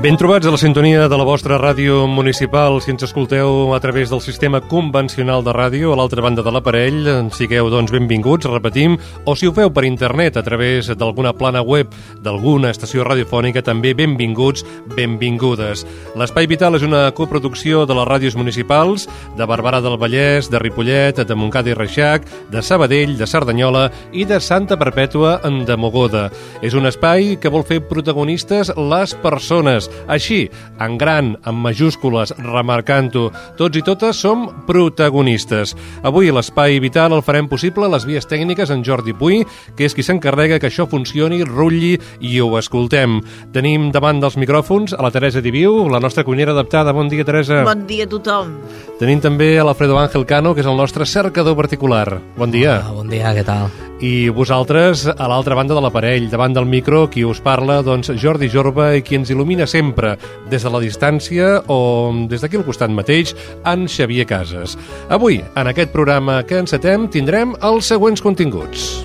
Ben trobats a la sintonia de la vostra ràdio municipal. Si ens escolteu a través del sistema convencional de ràdio a l'altra banda de l'aparell, sigueu doncs benvinguts, repetim, o si ho feu per internet a través d'alguna plana web d'alguna estació radiofònica, també benvinguts, benvingudes. L'Espai Vital és una coproducció de les ràdios municipals de Barberà del Vallès, de Ripollet, de Montcada i Reixac, de Sabadell, de Cerdanyola i de Santa Perpètua de Mogoda. És un espai que vol fer protagonistes les persones, així, en gran, en majúscules, remarcant-ho, tots i totes som protagonistes. Avui l'Espai Vital el farem possible les vies tècniques en Jordi Puy, que és qui s'encarrega que això funcioni, rutlli i ho escoltem. Tenim davant dels micròfons a la Teresa Diviu, la nostra cuinera adaptada. Bon dia, Teresa. Bon dia a tothom. Tenim també a l'Alfredo Ángel Cano, que és el nostre cercador particular. Bon dia. Hola, bon dia, què tal? I vosaltres, a l'altra banda de l'aparell, davant del micro, qui us parla, doncs Jordi Jorba, i qui ens il·lumina sempre, des de la distància o des d'aquí al costat mateix, en Xavier Casas. Avui, en aquest programa que encetem, tindrem els següents continguts.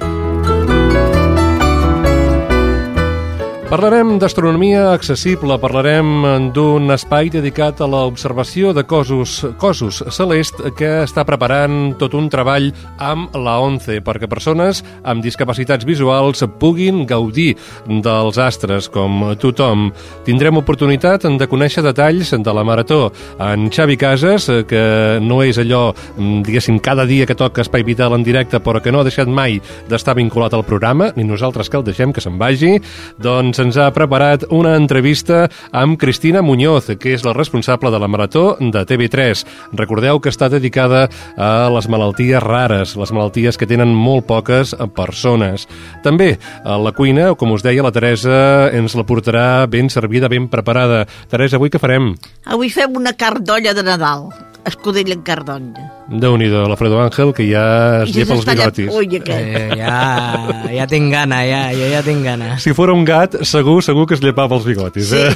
Parlarem d'astronomia accessible, parlarem d'un espai dedicat a l'observació de cossos, cossos celest que està preparant tot un treball amb la ONCE perquè persones amb discapacitats visuals puguin gaudir dels astres com tothom. Tindrem oportunitat de conèixer detalls de la marató. En Xavi Casas, que no és allò, diguéssim, cada dia que toca Espai Vital en directe, però que no ha deixat mai d'estar vinculat al programa, ni nosaltres que el deixem que se'n vagi, doncs ens ha preparat una entrevista amb Cristina Muñoz, que és la responsable de la Marató de TV3. Recordeu que està dedicada a les malalties rares, les malalties que tenen molt poques persones. També a la cuina, com us deia, la Teresa ens la portarà ben servida, ben preparada. Teresa, avui què farem? Avui fem una cardolla de Nadal, escudella en cardolla. Déu-n'hi-do, l'Alfredo Ángel, que ja es llepa els bigotis. Ui, aquest. Eh, ja, ja tinc gana, ja, jo ja tinc gana. Si fora un gat, segur, segur que es llepava els bigotis, eh?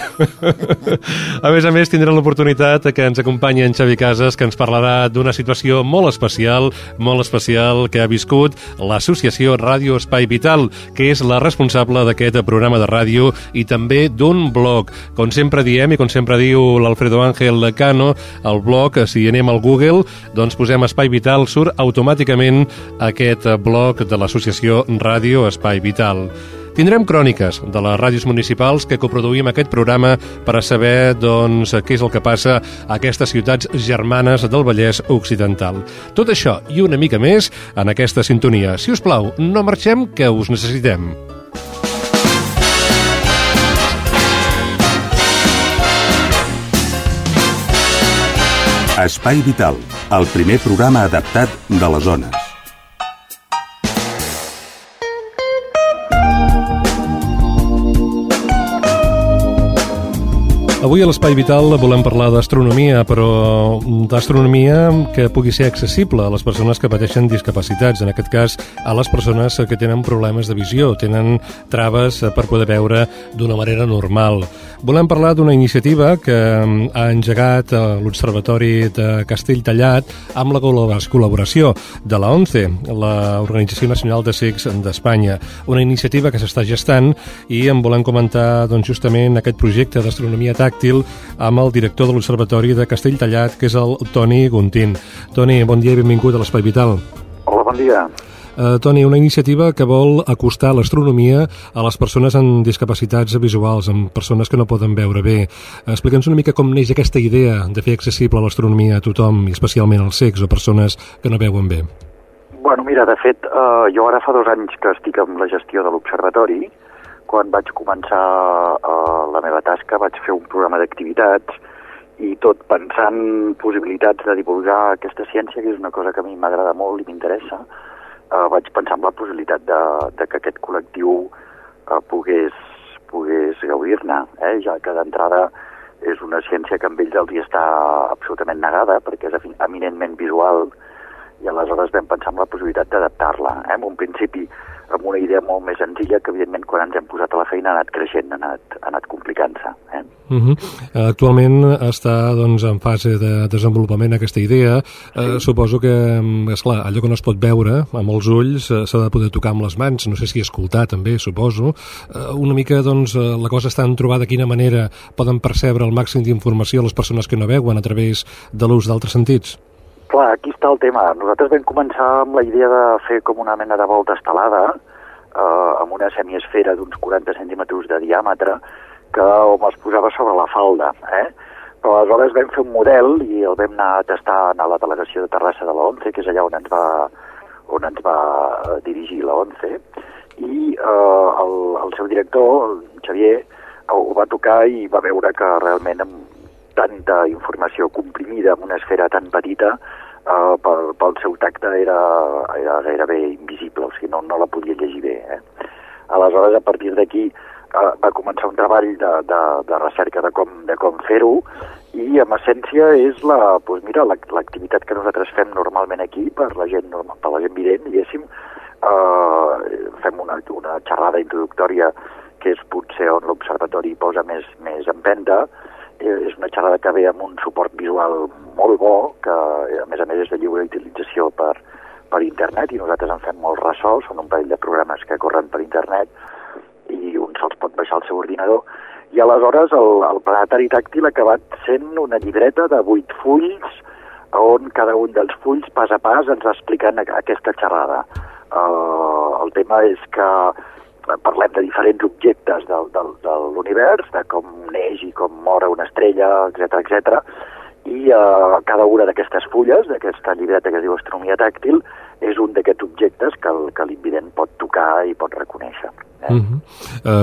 a més a més, tindrem l'oportunitat que ens acompanyi en Xavi Casas, que ens parlarà d'una situació molt especial, molt especial que ha viscut l'associació Ràdio Espai Vital, que és la responsable d'aquest programa de ràdio i també d'un blog. Com sempre diem i com sempre diu l'Alfredo Ángel Cano, el blog, si anem al Google, doncs posem Espai Vital, surt automàticament aquest blog de l'associació Ràdio Espai Vital. Tindrem cròniques de les ràdios municipals que coproduïm aquest programa per a saber doncs, què és el que passa a aquestes ciutats germanes del Vallès Occidental. Tot això i una mica més en aquesta sintonia. Si us plau, no marxem, que us necessitem. Espai Vital, el primer programa adaptat de les zones. Avui a l'Espai Vital volem parlar d'astronomia, però d'astronomia que pugui ser accessible a les persones que pateixen discapacitats, en aquest cas a les persones que tenen problemes de visió, tenen traves per poder veure d'una manera normal. Volem parlar d'una iniciativa que ha engegat l'Observatori de Castelltallat amb la col·laboració de la ONCE, l'Organització Nacional de Cecs d'Espanya. Una iniciativa que s'està gestant i en volem comentar doncs, justament aquest projecte d'astronomia tàctil amb el director de l'Observatori de Castelltallat, que és el Toni Guntín. Toni, bon dia i benvingut a l'Espai Vital. Hola, bon dia. Uh, Toni, una iniciativa que vol acostar l'astronomia a les persones amb discapacitats visuals, amb persones que no poden veure bé. Explica'ns una mica com neix aquesta idea de fer accessible l'astronomia a tothom, i especialment als cecs o persones que no veuen bé. Bueno, mira, de fet, eh, jo ara fa dos anys que estic amb la gestió de l'observatori, quan vaig començar uh, la meva tasca, vaig fer un programa d'activitats i tot pensant possibilitats de divulgar aquesta ciència, que és una cosa que a mi m'agrada molt i m'interessa, uh, vaig pensar en la possibilitat de, de que aquest col·lectiu uh, pogués, pogués gaudir-ne, eh? ja que d'entrada és una ciència que amb ells els està absolutament negada perquè és eminentment visual i aleshores vam pensar en la possibilitat d'adaptar-la. Eh? En un principi amb una idea molt més senzilla que, evidentment, quan ens hem posat a la feina ha anat creixent, ha anat, ha anat complicant-se. Eh? Uh -huh. Actualment està doncs, en fase de desenvolupament aquesta idea. Sí. Uh, suposo que, mm, és clar, allò que no es pot veure amb els ulls uh, s'ha de poder tocar amb les mans, no sé si escoltar també, suposo. Uh, una mica, doncs, uh, la cosa està en trobar de quina manera poden percebre el màxim d'informació les persones que no veuen a través de l'ús d'altres sentits. Clar, aquí està el tema. Nosaltres vam començar amb la idea de fer com una mena de volta estelada, eh, amb una semiesfera d'uns 40 centímetres de diàmetre, que hom es posava sobre la falda. Eh? Però aleshores vam fer un model i el vam anar a tastar a la delegació de Terrassa de la ONCE, que és allà on ens va, on ens va dirigir la ONCE, i eh, el, el seu director, el Xavier, ho va tocar i va veure que realment tanta informació comprimida en una esfera tan petita eh, pel, pel seu tacte era, era gairebé invisible, o sigui, no, no la podia llegir bé. Eh? Aleshores, a partir d'aquí, eh, va començar un treball de, de, de recerca de com, de com fer-ho i, en essència, és la, doncs mira, l'activitat que nosaltres fem normalment aquí per la gent, normal, per la gent vident, diguéssim, eh, fem una, una xerrada introductòria que és potser on l'observatori posa més, més Eh, és una xerrada que ve amb un suport visual molt bo, que a més a més és de lliure utilització per, per internet i nosaltres en fem molt ressò, són un parell de programes que corren per internet i un se'ls pot baixar al seu ordinador i aleshores el, el planetari tàctil ha acabat sent una llibreta de vuit fulls on cada un dels fulls pas a pas ens va explicant aquesta xerrada. Uh, el tema és que parlem de diferents objectes del, del, de l'univers, de com neix i com mor una estrella, etc etc. i uh, cada una d'aquestes fulles, d'aquesta llibreta que es diu Astronomia tàctil, és un d'aquests objectes que, que l'invident pot tocar i pot reconèixer. Eh? Uh -huh.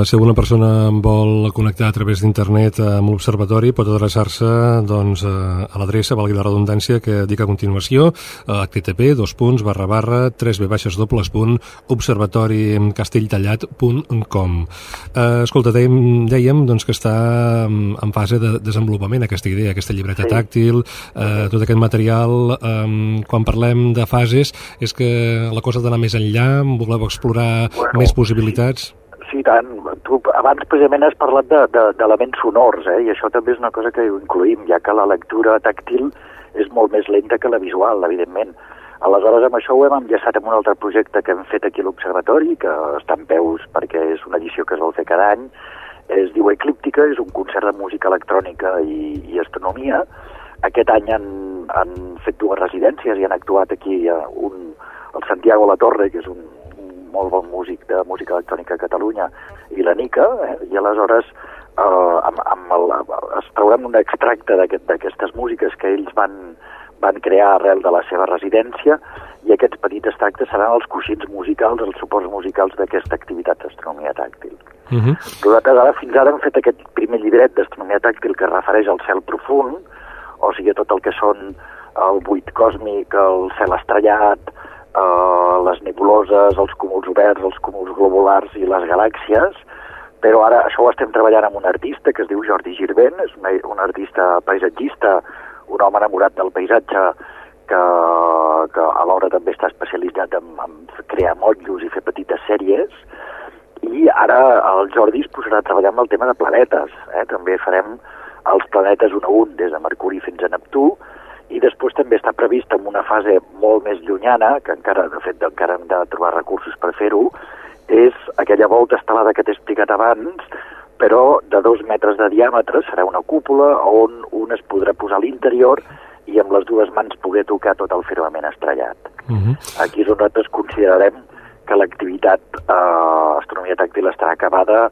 uh, si alguna persona vol connectar a través d'internet amb l'Observatori pot adreçar-se doncs, uh, a l'adreça, valgui la redundància, que dic a continuació, http dos punts barra barra 3 b baixes dobles punt observatoricastelltallat.com uh, Escolta, dèiem, dèiem doncs, que està en fase de desenvolupament aquesta idea, aquesta llibreta sí. tàctil, uh, tot aquest material, um, quan parlem de fases, és que la cosa ha d'anar més enllà, voleu explorar bueno, més possibilitats? Sí, tant. Tu abans precisament has parlat d'elements de, de, sonors, eh? i això també és una cosa que incluïm, ja que la lectura tàctil és molt més lenta que la visual, evidentment. Aleshores, amb això ho hem enllaçat amb un altre projecte que hem fet aquí a l'Observatori, que està en peus perquè és una edició que es vol fer cada any. Es diu Eclíptica, és un concert de música electrònica i, i astronomia. Aquest any han, han fet dues residències i han actuat aquí un, el Santiago La Torre, que és un, molt bon músic de música electrònica a Catalunya, i la Nica, eh? i aleshores eh, amb, amb el, es traurem un extracte d'aquestes aquest, músiques que ells van, van crear arrel de la seva residència i aquests petits extractes seran els coixins musicals, els suports musicals d'aquesta activitat d'astronomia tàctil. Uh -huh. Nosaltres ara, fins ara hem fet aquest primer llibret d'astronomia tàctil que refereix al cel profund, o sigui, tot el que són el buit còsmic, el cel estrellat, eh, les nebuloses, els cúmuls oberts, els cúmuls globulars i les galàxies, però ara això ho estem treballant amb un artista que es diu Jordi Girvent, és un, un artista paisatgista, un home enamorat del paisatge que, que alhora també està especialitzat en, en crear motllos i fer petites sèries, i ara el Jordi es posarà a treballar amb el tema de planetes. Eh? També farem els planetes un a un, des de Mercuri fins a Neptú, i després també està previst en una fase molt més llunyana, que encara, de fet, encara hem de trobar recursos per fer-ho, és aquella volta estelada que t'he explicat abans, però de dos metres de diàmetre, serà una cúpula on un es podrà posar a l'interior i amb les dues mans poder tocar tot el firmament estrellat. Uh mhm. -huh. Aquí és on nosaltres considerarem que l'activitat eh, astronomia tàctil estarà acabada,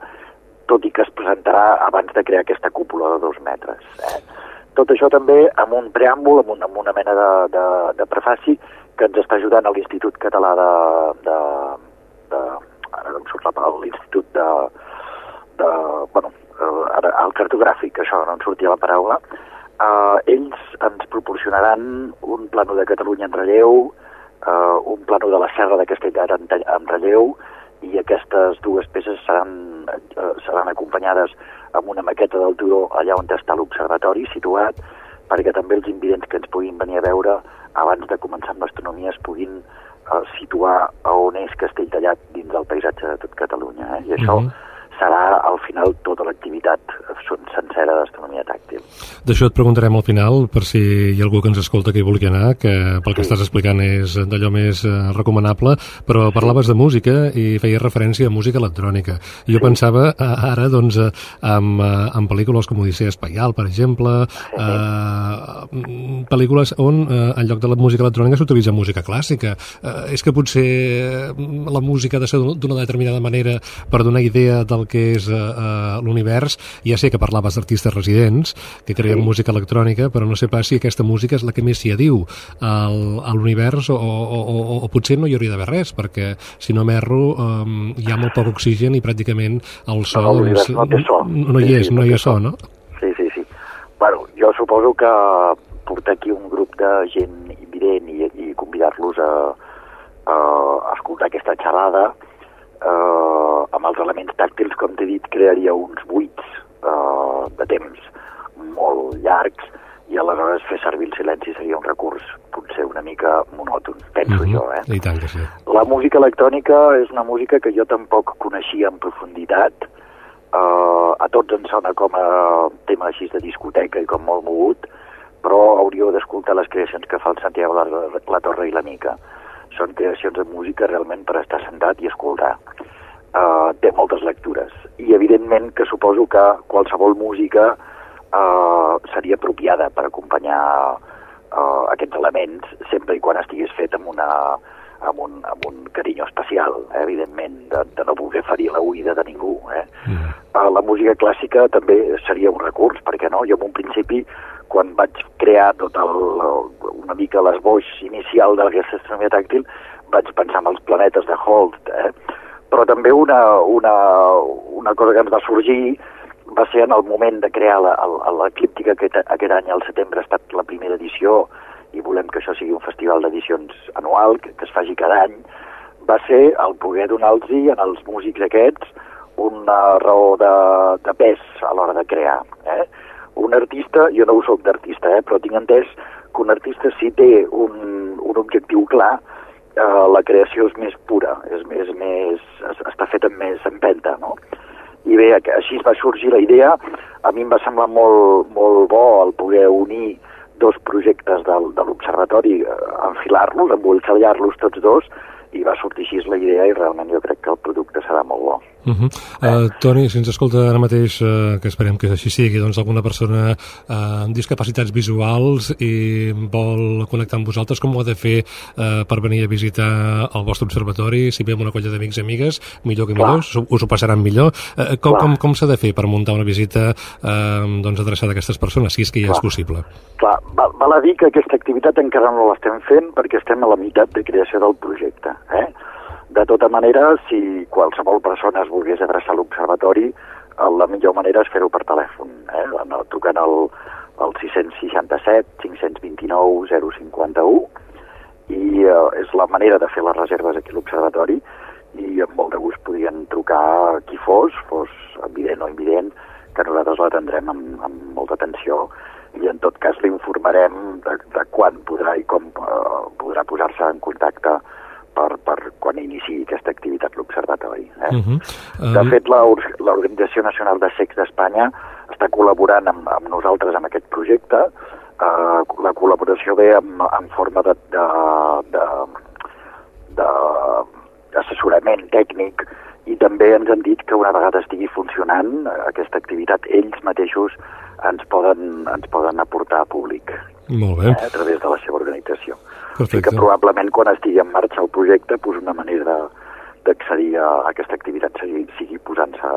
tot i que es presentarà abans de crear aquesta cúpula de dos metres. Eh? Tot això també amb un preàmbul, amb, un, amb una mena de, de, de prefaci que ens està ajudant a l'Institut Català de... de, de ara no em surt la paraula, l'Institut de, de bueno, ara, el cartogràfic, això no en sortia la paraula, eh, ells ens proporcionaran un plano de Catalunya en relleu, eh, un plano de la Serra de Castellar en, en relleu, i aquestes dues peces seran, eh, seran acompanyades amb una maqueta del turó allà on està l'observatori situat, perquè també els invidents que ens puguin venir a veure abans de començar amb l'astronomia es puguin eh, situar on és Castelltallat dins del paisatge de tot Catalunya. Eh? I això Mhm. Serà al final tota l'activitat sen- sencera d'astronomia tàctil. D'això et preguntarem al final, per si hi ha algú que ens escolta que hi vulgui anar, que pel que Sí. estàs explicant és d'allò més eh, recomanable, però parlaves de música i feies referència a música electrònica. Jo pensava eh, ara, doncs, eh, amb, eh, amb pel·lícules com Odissea Espaial, per exemple, eh, mm, pel·lícules on, eh, en lloc de la música electrònica, s'utilitza música clàssica. Eh, és que potser eh, la música ha de ser d'una determinada manera per donar idea del que és eh, l'univers. Ja sé que parlaves d'artistes residents que creen Sí. música electrònica, però no sé pas si aquesta música és la que més s'hi adiu al, a l'univers o, o, o, o potser no hi hauria d'haver res, perquè si no m'erro eh, hi ha molt poc oxigen i pràcticament el so... No, l'univers no té so. no hi Sí, és, sí, no no hi ha so, no? Sí, sí, sí. Bueno, jo suposo que portar aquí un grup de gent invident i, i convidar-los a, a escoltar aquesta xerrada eh, amb els elements tàctils, com t'he dit, crearia uns buits eh, de temps molt llargs i aleshores fer servir el silenci seria un recurs potser una mica monòton, penso Mhm. jo, eh? I tant que sí. La música electrònica és una música que jo tampoc coneixia en profunditat. Uh, a tots ens sona com a tema així de discoteca i com molt mogut, però hauríeu d'escoltar les creacions que fa el Santiago la, la Torre i la Mica. Són creacions de música realment per estar sentat i escoltar. Uh, té moltes lectures. I evidentment que suposo que qualsevol música uh, seria apropiada per acompanyar uh, aquests elements sempre i quan estigués fet amb una amb un, amb un carinyo especial, eh, evidentment, de, de no voler ferir la oïda de ningú. Eh. Mm. Uh, la música clàssica també seria un recurs, perquè no? Jo en un principi, quan vaig crear tot el, una mica l'esboix inicial de aquesta astronomia tàctil, vaig pensar en els planetes de Holt, eh? però també una, una, una cosa que ens va sorgir va ser en el moment de crear l'eclíptica aquest, aquest any, al setembre, ha estat la primera edició i volem que això sigui un festival d'edicions anual, que, que es faci cada any, va ser el poder donar-los en els músics aquests una raó de, de pes a l'hora de crear. Eh? Un artista, jo no ho soc d'artista, eh? però tinc entès que un artista si té un, un objectiu clar, eh, la creació és més pura, és, és més, es, està feta amb més empenta, no? I bé, així va sorgir la idea. A mi em va semblar molt, molt bo el poder unir dos projectes del, de l'observatori, eh, enfilar-los, embolcallar-los tots dos, i va sortir així la idea i realment jo crec que el producte serà molt bo. Uh -huh. uh, Toni, si ens escolta ara mateix, uh, que esperem que així sigui, doncs alguna persona uh, amb discapacitats visuals i vol connectar amb vosaltres, com ho ha de fer uh, per venir a visitar el vostre observatori? Si ve amb una colla d'amics i amigues, millor que Clar. millor, us, us ho passaran millor. Uh, com Clar. com, com s'ha de fer per muntar una visita uh, doncs adreçada a aquestes persones, si és que ja és Clar. possible? Clar, val, val a dir que aquesta activitat encara no l'estem fent perquè estem a la meitat de creació del projecte. Eh? De tota manera, si qualsevol persona es volgués adreçar a l'observatori, eh, la millor manera és fer-ho per telèfon, eh? no, trucant al, al 667 529 051 i eh, és la manera de fer les reserves aquí a l'observatori i amb molt de gust podien trucar qui fos, fos evident o invident, que nosaltres l'atendrem amb, amb molta atenció i en tot cas l'informarem de, de quan podrà i com eh, podrà posar-se en contacte per, per quan iniciï aquesta activitat l'Observatori. Eh? Uh -huh. De fet, la Or- l'Organització Nacional de Secs d'Espanya està col·laborant amb, amb nosaltres en aquest projecte. Uh, la col·laboració ve en, en forma de, de, de, de assessorament tècnic i també ens han dit que una vegada estigui funcionant eh, aquesta activitat, ells mateixos ens poden, ens poden aportar a públic Molt bé. eh, a través de la seva organització. O Perfecte. que probablement quan estigui en marxa el projecte, pues una manera de, d'accedir a aquesta activitat sigui, sigui posant-se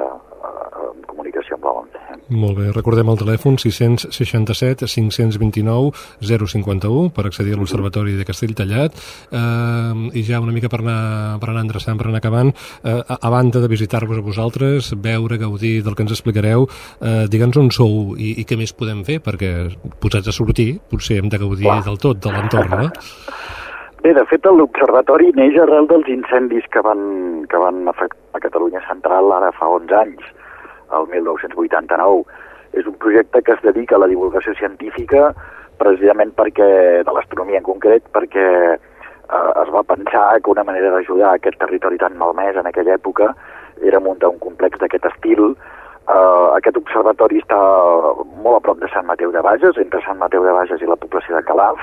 en comunicació amb la ONCE. Molt bé, recordem el telèfon 667 529 051 per accedir a l'Observatori de Castelltallat eh, i ja una mica per anar, per anar endreçant, per anar acabant eh, a, a banda de visitar-vos a vosaltres veure, gaudir del que ens explicareu eh, digue'ns on sou i, i què més podem fer perquè posats a sortir potser hem de gaudir Clar. del tot de l'entorn, no? Bé, de fet, l'Observatori neix arrel dels incendis que van, que van afectar a Catalunya Central ara fa 11 anys, el 1989. És un projecte que es dedica a la divulgació científica precisament perquè, de l'astronomia en concret, perquè eh, es va pensar que una manera d'ajudar aquest territori tan malmès en aquella època era muntar un complex d'aquest estil. Uh, aquest observatori està molt a prop de Sant Mateu de Bages, entre Sant Mateu de Bages i la població de Calaf,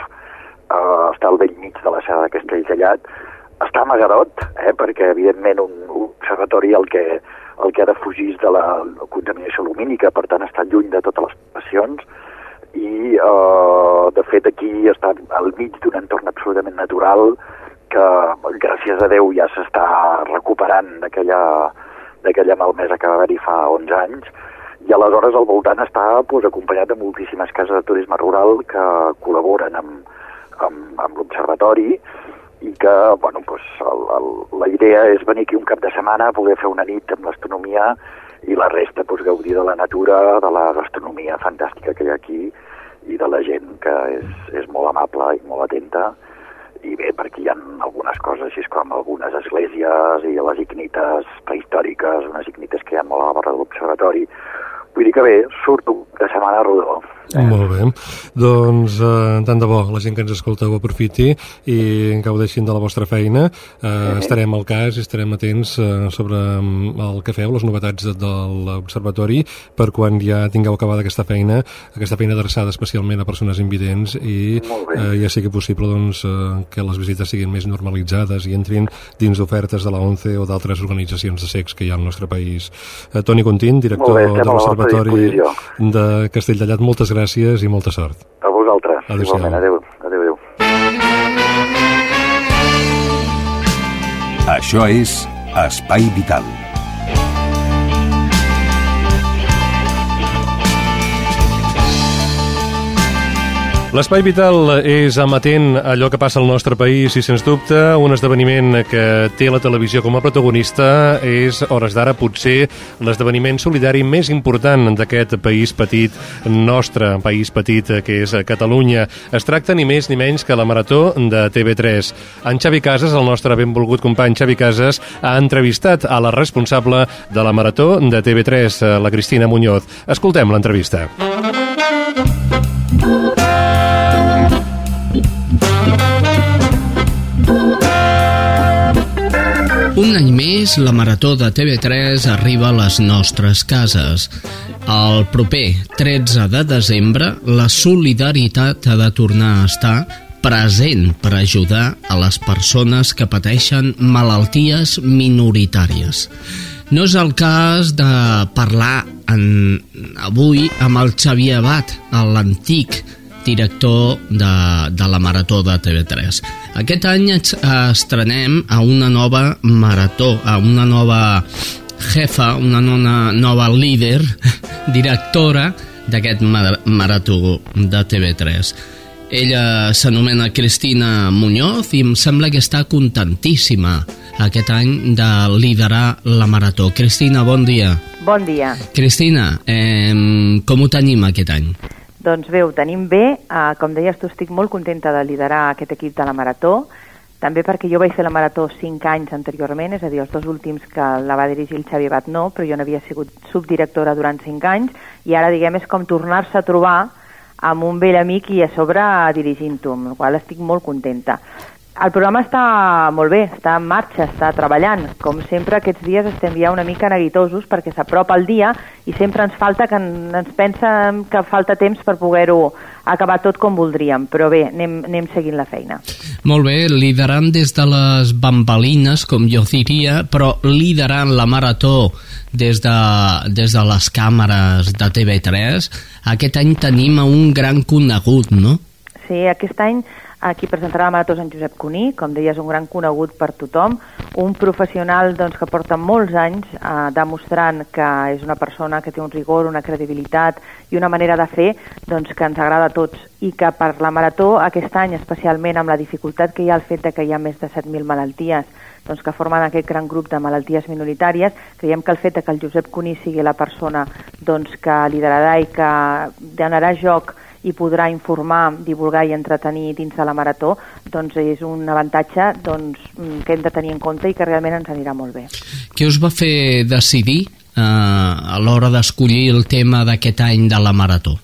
uh, està al vell mig de la serra de Castelltallat, està a Magarot, eh, perquè evidentment un, un observatori el que, el que ha de fugir de la contaminació lumínica, per tant està lluny de totes les passions, i uh, de fet aquí està al mig d'un entorn absolutament natural que gràcies a Déu ja s'està recuperant d'aquella d'aquella malmesa que va haver-hi fa 11 anys. I aleshores al voltant està pues, acompanyat de moltíssimes cases de turisme rural que col·laboren amb, amb, amb l'observatori i que, bueno, pues, el, el, la idea és venir aquí un cap de setmana, poder fer una nit amb l'astronomia i la resta pues, gaudir de la natura, de la gastronomia fantàstica que hi ha aquí i de la gent que és, és molt amable i molt atenta i bé, perquè hi ha algunes coses així com algunes esglésies i les ignites prehistòriques, unes ignites que hi ha molt a la barra de l'observatori. Vull dir que bé, surto de setmana rodó. Eh? Molt bé. Doncs eh, tant de bo la gent que ens escolteu aprofiti i gaudeixin de la vostra feina. Eh, sí. Estarem al cas i estarem atents eh, sobre mm, el que feu, les novetats de, de l'Observatori, per quan ja tingueu acabada aquesta feina, aquesta feina adreçada especialment a persones invidents i eh, ja sigui possible doncs, eh, que les visites siguin més normalitzades i entrin dins d'ofertes de la ONCE o d'altres organitzacions de sex que hi ha al nostre país. Eh, Toni Contín, director bé, de l'Observatori de Castelldallat, moltes gràcies i molta sort. A vosaltres. Adéu-siau. Adéu. Adéu, adéu. Això és Espai Vital. L'Espai Vital és amatent a allò que passa al nostre país i, sens dubte, un esdeveniment que té la televisió com a protagonista és, hores d'ara, potser l'esdeveniment solidari més important d'aquest país petit, nostre país petit, que és Catalunya. Es tracta ni més ni menys que la Marató de TV3. En Xavi Casas, el nostre benvolgut company Xavi Casas, ha entrevistat a la responsable de la Marató de TV3, la Cristina Muñoz. Escoltem l'entrevista. Un any més, la Marató de TV3 arriba a les nostres cases. El proper 13 de desembre, la solidaritat ha de tornar a estar present per ajudar a les persones que pateixen malalties minoritàries. No és el cas de parlar en, avui amb el Xavier Abad, l'antic director de, de la Marató de TV3. Aquest any estrenem a una nova marató, a una nova jefa, una nona, nova líder, directora d'aquest mar marató de TV3. Ella s'anomena Cristina Muñoz i em sembla que està contentíssima aquest any de liderar la marató. Cristina, bon dia. Bon dia. Cristina, eh, com ho tenim aquest any? Doncs bé, ho tenim bé. Uh, com deies tu, estic molt contenta de liderar aquest equip de la Marató, també perquè jo vaig fer la Marató 5 anys anteriorment, és a dir, els dos últims que la va dirigir el Xavi Bat no, però jo n'havia sigut subdirectora durant 5 anys, i ara, diguem, és com tornar-se a trobar amb un vell amic i a sobre dirigint-ho, amb la qual estic molt contenta. El programa està molt bé, està en marxa, està treballant. Com sempre, aquests dies estem ja una mica neguitosos perquè s'apropa el dia i sempre ens falta que ens pensa que falta temps per poder-ho acabar tot com voldríem. Però bé, anem, anem seguint la feina. Molt bé, liderant des de les bambalines, com jo diria, però liderant la marató des de, des de les càmeres de TV3, aquest any tenim un gran conegut, no? Sí, aquest any Aquí presentarà la marató en Josep Cuní, com deia, és un gran conegut per tothom, un professional doncs, que porta molts anys eh, demostrant que és una persona que té un rigor, una credibilitat i una manera de fer doncs, que ens agrada a tots. I que per la marató aquest any, especialment amb la dificultat que hi ha el fet de que hi ha més de 7.000 malalties doncs, que formen aquest gran grup de malalties minoritàries, creiem que el fet de que el Josep Cuní sigui la persona doncs, que liderarà i que donarà joc i podrà informar, divulgar i entretenir dins de la marató, doncs és un avantatge doncs, mm, que hem de tenir en compte i que realment ens anirà molt bé. Què us va fer decidir eh, a l'hora d'escollir el tema d'aquest any de la marató?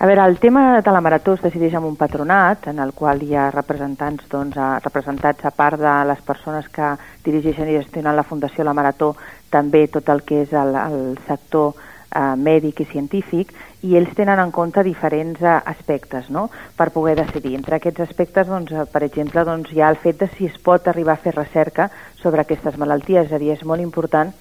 A veure, el tema de la marató es decideix amb un patronat en el qual hi ha representants, doncs, a, representats a part de les persones que dirigeixen i gestionen la Fundació La Marató, també tot el que és el, el sector eh, mèdic i científic i ells tenen en compte diferents eh, aspectes no? per poder decidir. Entre aquests aspectes, doncs, eh, per exemple, doncs, hi ha el fet de si es pot arribar a fer recerca sobre aquestes malalties, és a dir, és molt important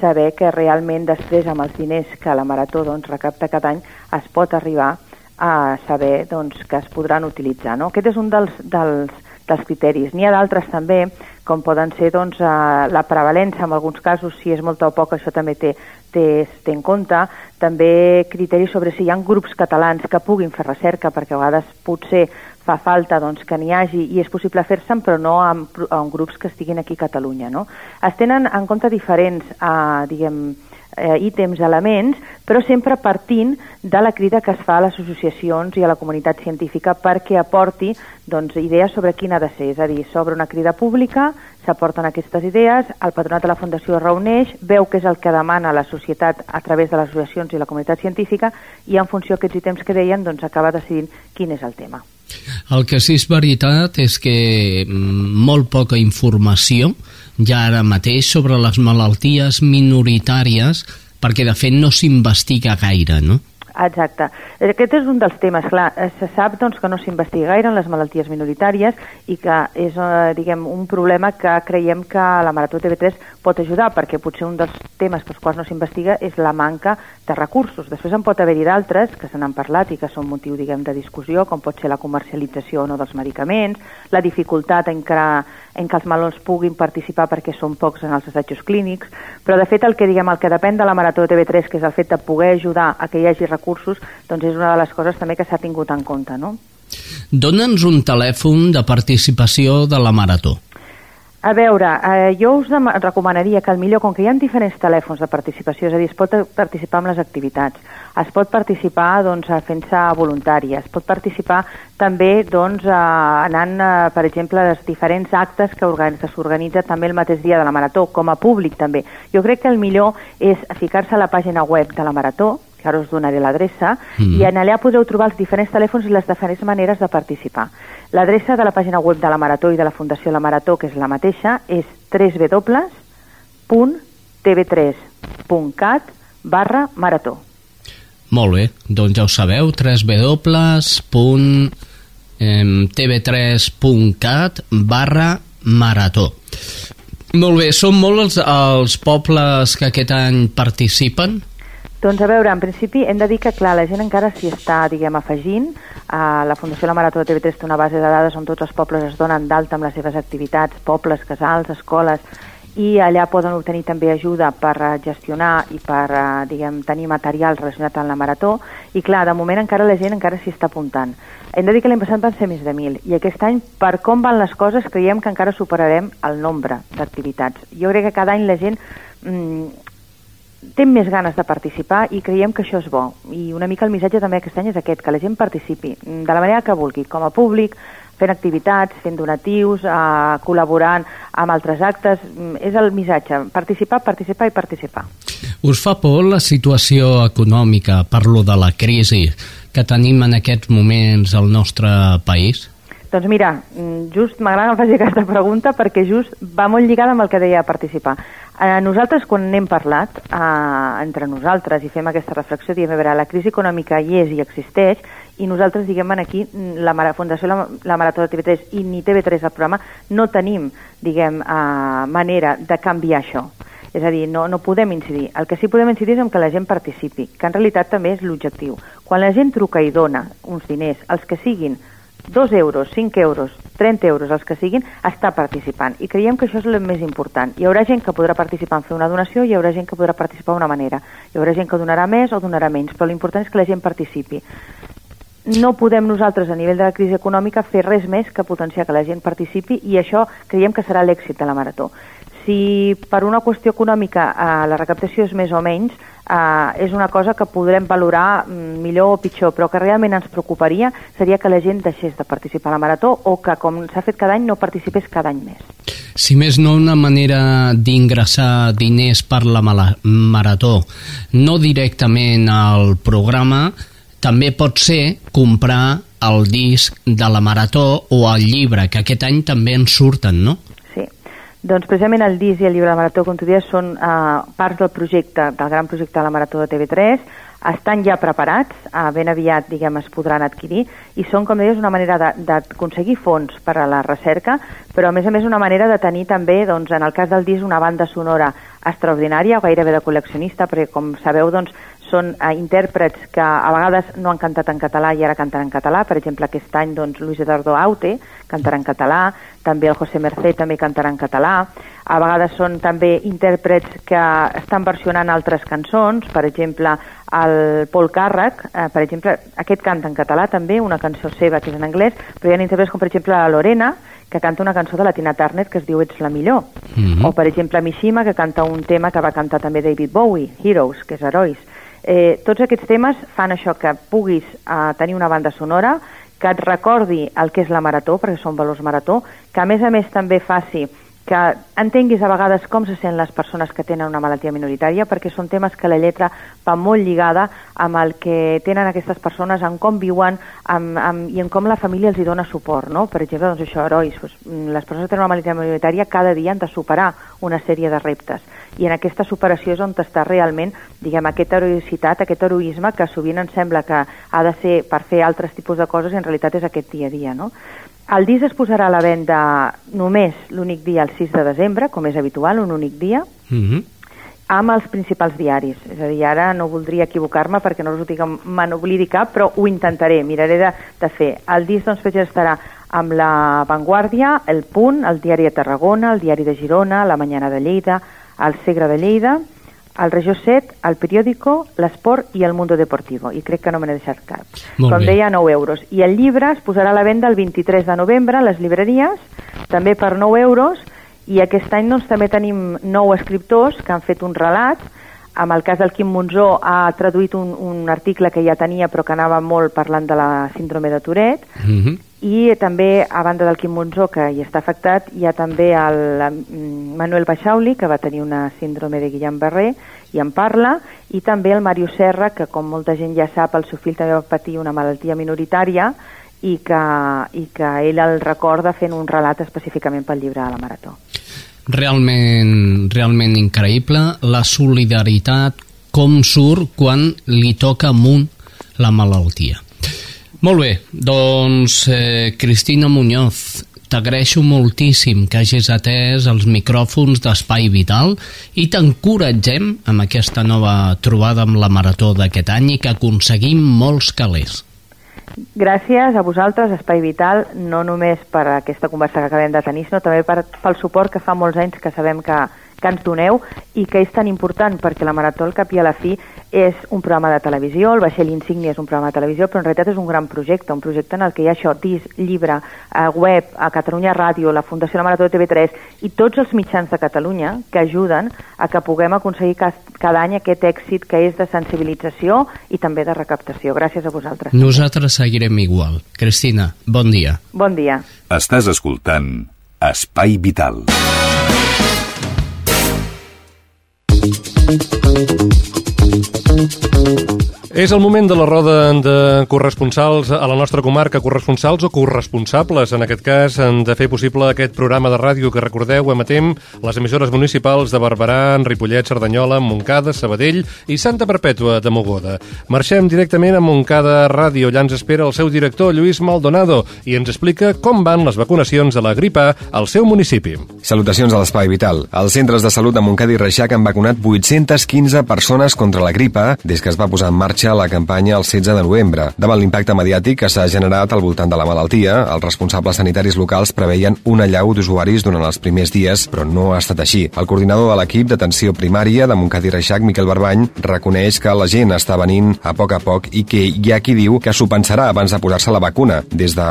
saber que realment després amb els diners que la Marató doncs, recapta cada any es pot arribar a saber doncs, que es podran utilitzar. No? Aquest és un dels, dels, dels criteris. N'hi ha d'altres també, com poden ser doncs, eh, la prevalència, en alguns casos, si és molta o poca, això també té, té, té en compte. També criteris sobre si hi ha grups catalans que puguin fer recerca, perquè a vegades potser fa falta doncs, que n'hi hagi i és possible fer-se'n, però no amb, amb grups que estiguin aquí a Catalunya. No? Es tenen en compte diferents, eh, diguem, eh, ítems, elements, però sempre partint de la crida que es fa a les associacions i a la comunitat científica perquè aporti doncs, idees sobre quin ha de ser. És a dir, s'obre una crida pública, s'aporten aquestes idees, el patronat de la Fundació es reuneix, veu què és el que demana la societat a través de les associacions i la comunitat científica i en funció d'aquests ítems que deien doncs, acaba decidint quin és el tema. El que sí és veritat és que mm, molt poca informació ja ara mateix sobre les malalties minoritàries perquè de fet no s'investiga gaire, no? Exacte. Aquest és un dels temes, clar. Eh, se sap doncs, que no s'investiga gaire en les malalties minoritàries i que és eh, diguem, un problema que creiem que la Marató TV3 pot ajudar, perquè potser un dels temes pels quals no s'investiga és la manca de recursos. Després en pot haver-hi d'altres que se n'han parlat i que són motiu diguem, de discussió, com pot ser la comercialització o no dels medicaments, la dificultat en que, en que els malalts puguin participar perquè són pocs en els assajos clínics, però de fet el que, diguem, el que depèn de la Marató TV3, que és el fet de poder ajudar a que hi hagi recursos doncs és una de les coses també que s'ha tingut en compte, no? Dona'ns un telèfon de participació de la Marató. A veure, eh, jo us recomanaria que el millor, com que hi ha diferents telèfons de participació, és a dir, es pot participar en les activitats, es pot participar doncs, fent-se voluntari, es pot participar també doncs, anant, eh, per exemple, als diferents actes que s'organitza també el mateix dia de la Marató, com a públic també. Jo crec que el millor és ficar-se a la pàgina web de la Marató, que ara us donaré l'adreça, mm. i en allà podreu trobar els diferents telèfons i les diferents maneres de participar. L'adreça de la pàgina web de la Marató i de la Fundació La Marató, que és la mateixa, és www.tv3.cat barra marató. Molt bé, doncs ja ho sabeu, www.tv3.cat barra marató. Molt bé, són molts els, els pobles que aquest any participen? Doncs a veure, en principi hem de dir que, clar, la gent encara s'hi està, diguem, afegint. Uh, la Fundació La Marató de TV3 té una base de dades on tots els pobles es donen d'alta amb les seves activitats, pobles, casals, escoles, i allà poden obtenir també ajuda per uh, gestionar i per, uh, diguem, tenir material relacionat amb la Marató. I, clar, de moment encara la gent encara s'hi està apuntant. Hem de dir que l'any passat van ser més de 1.000 i aquest any, per com van les coses, creiem que encara superarem el nombre d'activitats. Jo crec que cada any la gent mm, té més ganes de participar i creiem que això és bo. I una mica el missatge també aquest any és aquest, que la gent participi de la manera que vulgui, com a públic, fent activitats, fent donatius, eh, col·laborant amb altres actes. És el missatge, participar, participar i participar. Us fa por la situació econòmica, parlo de la crisi que tenim en aquests moments al nostre país? Doncs mira, mm, just m'agrada que faci aquesta pregunta perquè just va molt lligada amb el que deia participar. Eh, nosaltres, quan n'hem parlat eh, entre nosaltres i fem aquesta reflexió, diem, a veure, la crisi econòmica hi és i existeix i nosaltres, diguem aquí, la Fundació la, la Marató de TV3 i ni TV3 el programa, no tenim, diguem, eh, manera de canviar això. És a dir, no, no podem incidir. El que sí podem incidir és en que la gent participi, que en realitat també és l'objectiu. Quan la gent truca i dona uns diners, els que siguin, 2 euros, 5 euros, 30 euros, els que siguin, està participant. I creiem que això és el més important. Hi haurà gent que podrà participar en fer una donació hi haurà gent que podrà participar d'una manera. Hi haurà gent que donarà més o donarà menys, però l'important és que la gent participi. No podem nosaltres, a nivell de la crisi econòmica, fer res més que potenciar que la gent participi i això creiem que serà l'èxit de la Marató. Si per una qüestió econòmica eh, la recaptació és més o menys, eh, és una cosa que podrem valorar mm, millor o pitjor, però que realment ens preocuparia seria que la gent deixés de participar a la Marató o que, com s'ha fet cada any, no participés cada any més. Si més no, una manera d'ingressar diners per la marató, no directament al programa, també pot ser comprar el disc de la marató o el llibre, que aquest any també en surten, no? Doncs precisament el disc i el llibre de la Marató, dius, són uh, parts del projecte, del gran projecte de la Marató de TV3, estan ja preparats, uh, ben aviat diguem es podran adquirir i són, com deies, una manera d'aconseguir fons per a la recerca, però a més a més una manera de tenir també, doncs, en el cas del disc, una banda sonora extraordinària, gairebé de col·leccionista, perquè com sabeu, doncs, són eh, intèrprets que a vegades no han cantat en català i ara canten en català. Per exemple, aquest any doncs, Luis Eduardo Aute cantarà en català, també el José Mercé també cantarà en català. A vegades són també intèrprets que estan versionant altres cançons, per exemple, el Paul Càrrec, eh, per exemple, aquest canta en català també, una cançó seva que és en anglès, però hi ha intèrprets com per exemple la Lorena, que canta una cançó de la Tina Turner que es diu Ets la millor. Mm -hmm. O, per exemple, Mishima, que canta un tema que va cantar també David Bowie, Heroes, que és Herois. Eh, tots aquests temes fan això que puguis eh, tenir una banda sonora, que et recordi el que és la marató, perquè són valors marató, que a més a més també faci que entenguis a vegades com se sent les persones que tenen una malaltia minoritària, perquè són temes que la lletra va molt lligada amb el que tenen aquestes persones, en com viuen amb, amb, i en com la família els hi dona suport. No? Per exemple, doncs això, herois, doncs, les persones que tenen una malaltia minoritària cada dia han de superar una sèrie de reptes i en aquesta superació és on està realment diguem, aquesta heroïcitat, aquest heroisme que sovint ens sembla que ha de ser per fer altres tipus de coses i en realitat és aquest dia a dia. No? El disc es posarà a la venda només l'únic dia, el 6 de desembre, com és habitual, un únic dia, mm -hmm. amb els principals diaris. És a dir, ara no voldria equivocar-me perquè no us ho dic, me n'oblidi cap, però ho intentaré, miraré de, de fer. El disc, doncs, estarà amb la Vanguardia, el Punt, el Diari de Tarragona, el Diari de Girona, la Mañana de Lleida, el Segre de Lleida, el Regió 7, el Periódico, l'Esport i el Mundo Deportivo. I crec que no me n'he deixat cap. Molt Com bé. deia, 9 euros. I el llibre es posarà a la venda el 23 de novembre a les llibreries, també per 9 euros, i aquest any doncs, també tenim nou escriptors que han fet un relat amb el cas del Quim Monzó ha traduït un, un article que ja tenia però que anava molt parlant de la síndrome de Tourette mm -hmm. I també a banda del Quim Monzó que hi està afectat hi ha també el Manuel Baixauli que va tenir una síndrome de Guillain-Barré i en parla i també el Mario Serra que com molta gent ja sap el seu fill també va patir una malaltia minoritària i que, i que ell el recorda fent un relat específicament pel llibre de la Marató realment, realment increïble la solidaritat com surt quan li toca amunt la malaltia. Molt bé, doncs eh, Cristina Muñoz, t'agraeixo moltíssim que hagis atès els micròfons d'Espai Vital i t'encoratgem amb aquesta nova trobada amb la Marató d'aquest any i que aconseguim molts calés. Gràcies a vosaltres, Espai Vital, no només per aquesta conversa que acabem de tenir, sinó també per, pel suport que fa molts anys que sabem que, que ens doneu i que és tan important perquè la Marató al cap i a la fi és un programa de televisió, el Vaixell Insignia és un programa de televisió, però en realitat és un gran projecte, un projecte en el que hi ha això, disc, llibre, eh, web, a Catalunya Ràdio, la Fundació La Marató de TV3 i tots els mitjans de Catalunya que ajuden a que puguem aconseguir cada any aquest èxit que és de sensibilització i també de recaptació. Gràcies a vosaltres. Nosaltres seguirem igual. Cristina, bon dia. Bon dia. Estàs escoltant Espai Vital. Thank you. És el moment de la roda de corresponsals a la nostra comarca, corresponsals o corresponsables, en aquest cas, de fer possible aquest programa de ràdio que recordeu, emetem les emissores municipals de Barberà, Ripollet, Cerdanyola, Montcada, Sabadell i Santa Perpètua de Mogoda. Marxem directament a Montcada Ràdio. Allà ens espera el seu director, Lluís Maldonado, i ens explica com van les vacunacions de la gripa al seu municipi. Salutacions a l'Espai Vital. Els centres de salut de Montcada i Reixac han vacunat 815 persones contra la gripa des que es va posar en marxa iniciar la campanya el 16 de novembre. Davant l'impacte mediàtic que s'ha generat al voltant de la malaltia, els responsables sanitaris locals preveien un allau d'usuaris durant els primers dies, però no ha estat així. El coordinador de l'equip d'atenció primària de Montcada i Reixac, Miquel Barbany, reconeix que la gent està venint a poc a poc i que hi ha qui diu que s'ho pensarà abans de posar-se la vacuna. Des de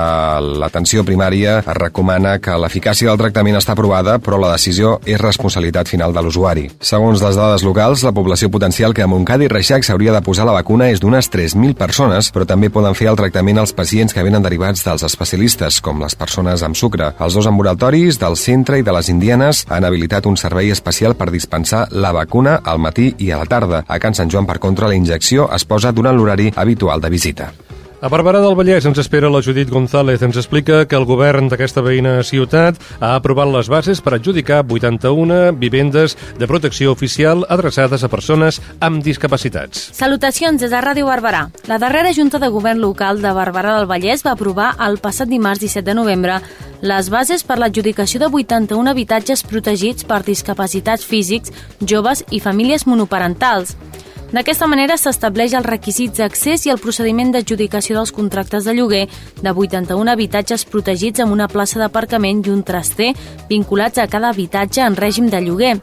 l'atenció primària es recomana que l'eficàcia del tractament està aprovada, però la decisió és responsabilitat final de l'usuari. Segons les dades locals, la població potencial que a Montcada i Reixac s'hauria de posar la vacuna és d'unes 3.000 persones, però també poden fer el tractament als pacients que venen derivats dels especialistes, com les persones amb sucre. Els dos ambulatoris del centre i de les indianes han habilitat un servei especial per dispensar la vacuna al matí i a la tarda. A Can Sant Joan, per contra, la injecció es posa durant l'horari habitual de visita. A Barberà del Vallès ens espera la Judit González. Ens explica que el govern d'aquesta veïna ciutat ha aprovat les bases per adjudicar 81 vivendes de protecció oficial adreçades a persones amb discapacitats. Salutacions des de Ràdio Barberà. La darrera Junta de Govern local de Barberà del Vallès va aprovar el passat dimarts 17 de novembre les bases per l'adjudicació de 81 habitatges protegits per discapacitats físics, joves i famílies monoparentals. D'aquesta manera s'estableix els requisits d'accés i el procediment d'adjudicació dels contractes de lloguer de 81 habitatges protegits amb una plaça d'aparcament i un traster vinculats a cada habitatge en règim de lloguer.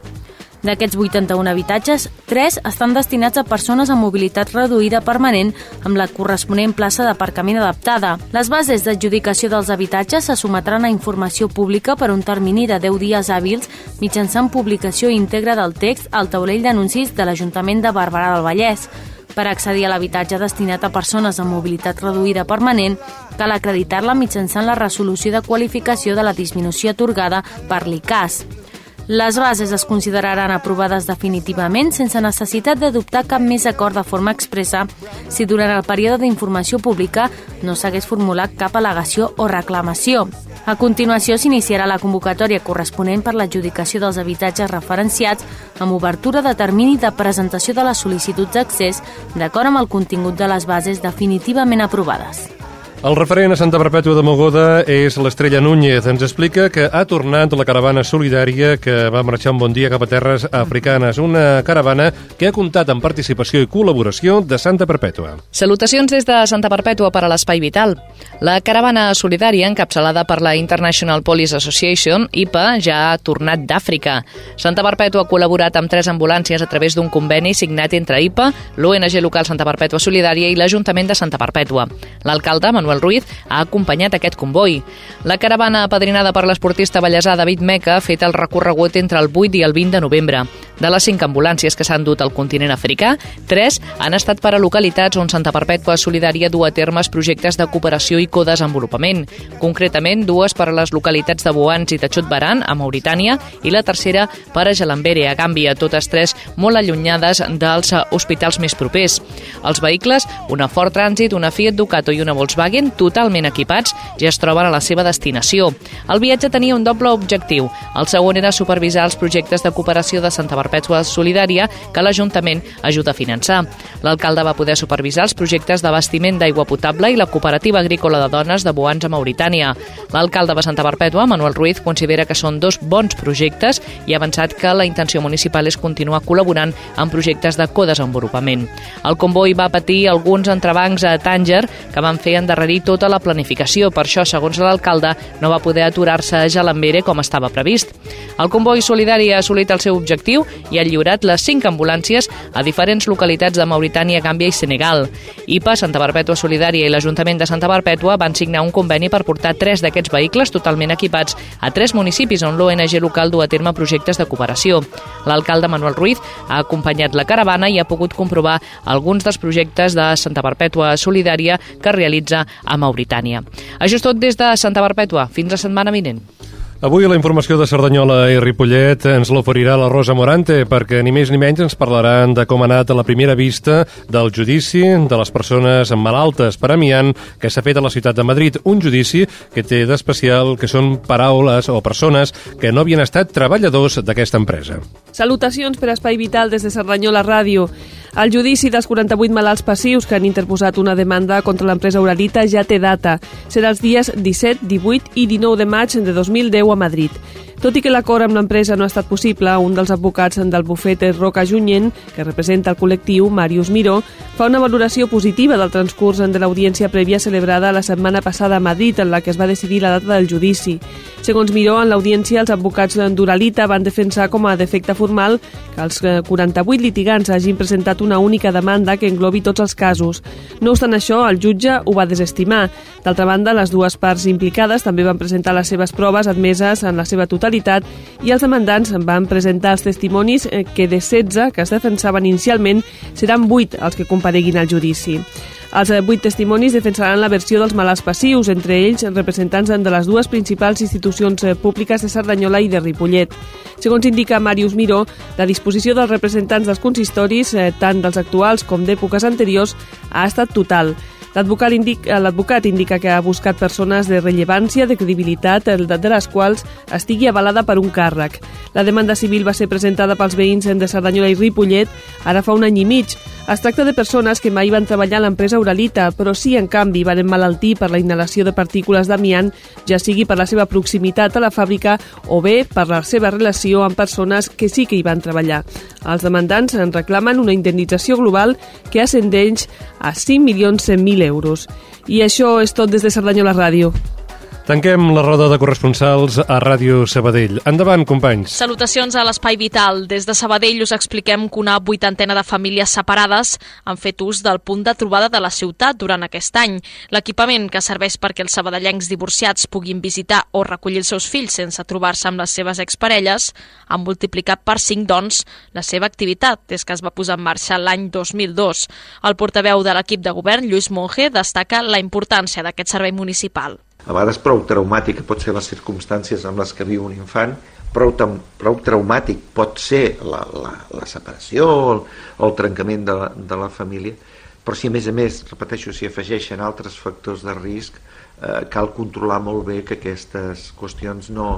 D'aquests 81 habitatges, 3 estan destinats a persones amb mobilitat reduïda permanent amb la corresponent plaça d'aparcament adaptada. Les bases d'adjudicació dels habitatges se sometran a informació pública per un termini de 10 dies hàbils mitjançant publicació íntegra del text al taulell d'anuncis de l'Ajuntament de Barberà del Vallès. Per accedir a l'habitatge destinat a persones amb mobilitat reduïda permanent, cal acreditar-la mitjançant la resolució de qualificació de la disminució atorgada per l'ICAS. Les bases es consideraran aprovades definitivament sense necessitat d'adoptar cap més acord de forma expressa si durant el període d'informació pública no s'hagués formulat cap al·legació o reclamació. A continuació s'iniciarà la convocatòria corresponent per l'adjudicació dels habitatges referenciats amb obertura de termini de presentació de les sol·licituds d'accés d'acord amb el contingut de les bases definitivament aprovades. El referent a Santa Perpètua de Mogoda és l'Estrella Núñez. Ens explica que ha tornat la caravana solidària que va marxar un bon dia cap a terres africanes. Una caravana que ha comptat amb participació i col·laboració de Santa Perpètua. Salutacions des de Santa Perpètua per a l'Espai Vital. La caravana solidària, encapçalada per la International Police Association, IPA, ja ha tornat d'Àfrica. Santa Perpètua ha col·laborat amb tres ambulàncies a través d'un conveni signat entre IPA, l'ONG local Santa Perpètua Solidària i l'Ajuntament de Santa Perpètua. L'alcalde, Manuel Manuel Ruiz, ha acompanyat aquest comboi. La caravana apadrinada per l'esportista ballesà David Meca ha fet el recorregut entre el 8 i el 20 de novembre. De les cinc ambulàncies que s'han dut al continent africà, tres han estat per a localitats on Santa Perpètua Solidària du a termes projectes de cooperació i codesenvolupament. Concretament, dues per a les localitats de Boans i Tachut Baran, a Mauritània, i la tercera per a Gelambere, a Gàmbia, totes tres molt allunyades dels hospitals més propers. Els vehicles, una Ford Transit, una Fiat Ducato i una Volkswagen, totalment equipats, ja es troben a la seva destinació. El viatge tenia un doble objectiu. El segon era supervisar els projectes de cooperació de Santa Perpètua Solidària que l'Ajuntament ajuda a finançar. L'alcalde va poder supervisar els projectes d'abastiment d'aigua potable i la cooperativa agrícola de dones de Boans a Mauritània. L'alcalde de Santa Perpètua, Manuel Ruiz, considera que són dos bons projectes i ha avançat que la intenció municipal és continuar col·laborant en projectes de codesenvolupament. El comboi va patir alguns entrebancs a Tànger que van fer endarrerir tota la planificació. Per això, segons l'alcalde, no va poder aturar-se a Jalambere com estava previst. El comboi solidari ha assolit el seu objectiu i ha lliurat les cinc ambulàncies a diferents localitats de Mauritània, Gàmbia i Senegal. IPA, Santa Perpètua Solidària i l'Ajuntament de Santa Perpètua van signar un conveni per portar tres d'aquests vehicles totalment equipats a tres municipis on l'ONG local du a terme projectes de cooperació. L'alcalde Manuel Ruiz ha acompanyat la caravana i ha pogut comprovar alguns dels projectes de Santa Perpètua Solidària que realitza a Mauritània. Això és tot des de Santa Perpètua. Fins la setmana vinent. Avui la informació de Cerdanyola i Ripollet ens l'oferirà la Rosa Morante perquè ni més ni menys ens parlaran de com ha anat a la primera vista del judici de les persones malaltes per amiant que s'ha fet a la ciutat de Madrid. Un judici que té d'especial que són paraules o persones que no havien estat treballadors d'aquesta empresa. Salutacions per Espai Vital des de Cerdanyola Ràdio. El judici dels 48 malalts passius que han interposat una demanda contra l'empresa Uralita ja té data. Serà els dies 17, 18 i 19 de maig de 2010 a Madrid. Tot i que l'acord amb l'empresa no ha estat possible, un dels advocats del bufet Roca Junyent, que representa el col·lectiu, Màrius Miró, fa una valoració positiva del transcurs de l'audiència prèvia celebrada la setmana passada a Madrid, en la que es va decidir la data del judici. Segons Miró, en l'audiència els advocats d'Uralita van defensar com a defecte formal que els 48 litigants hagin presentat una única demanda que englobi tots els casos. No obstant això, el jutge ho va desestimar. D'altra banda, les dues parts implicades també van presentar les seves proves admeses en la seva totalitat i els demandants van presentar els testimonis eh, que de 16 que es defensaven inicialment seran 8 els que compareguin al judici. Els eh, vuit testimonis defensaran la versió dels malalts passius, entre ells representants de les dues principals institucions eh, públiques de Cerdanyola i de Ripollet. Segons indica Màrius Miró, la disposició dels representants dels consistoris, tant dels actuals com d'èpoques anteriors, ha estat total. L'advocat indica, indica que ha buscat persones de rellevància, de credibilitat, de les quals estigui avalada per un càrrec. La demanda civil va ser presentada pels veïns de Cerdanyola i Ripollet ara fa un any i mig. Es tracta de persones que mai van treballar a l'empresa Uralita, però sí, en canvi, van emmalaltir per la inhalació de partícules d'amiant, ja sigui per la seva proximitat a la fàbrica o bé per la seva relació amb persones que sí que hi van treballar. Els demandants en reclamen una indemnització global que ascendeix a 5.100.000 euros. I això és tot des de Cerdanyola Ràdio. Tanquem la roda de corresponsals a Ràdio Sabadell. Endavant, companys. Salutacions a l'Espai Vital. Des de Sabadell us expliquem que una vuitantena de famílies separades han fet ús del punt de trobada de la ciutat durant aquest any. L'equipament que serveix perquè els sabadellencs divorciats puguin visitar o recollir els seus fills sense trobar-se amb les seves exparelles ha multiplicat per 5, doncs, la seva activitat des que es va posar en marxa l'any 2002. El portaveu de l'equip de govern, Lluís Monge, destaca la importància d'aquest servei municipal a vegades prou traumàtic pot ser les circumstàncies amb les que viu un infant, prou, prou traumàtic pot ser la, la, la separació o el, el trencament de la, de la família, però si a més a més, repeteixo, s'hi afegeixen altres factors de risc, eh, cal controlar molt bé que aquestes qüestions no,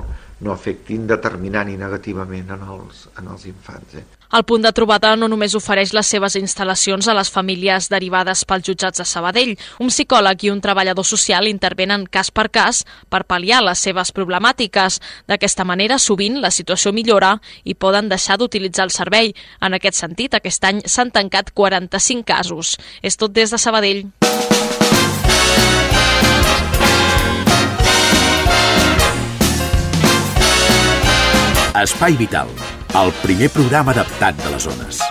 no afectin determinant i negativament en els, en els infants. Eh? El punt de trobada no només ofereix les seves instal·lacions a les famílies derivades pels jutjats de Sabadell. Un psicòleg i un treballador social intervenen cas per cas per pal·liar les seves problemàtiques. D'aquesta manera, sovint, la situació millora i poden deixar d'utilitzar el servei. En aquest sentit, aquest any s'han tancat 45 casos. És tot des de Sabadell. Espai Vital, el primer programa adaptat de les zones.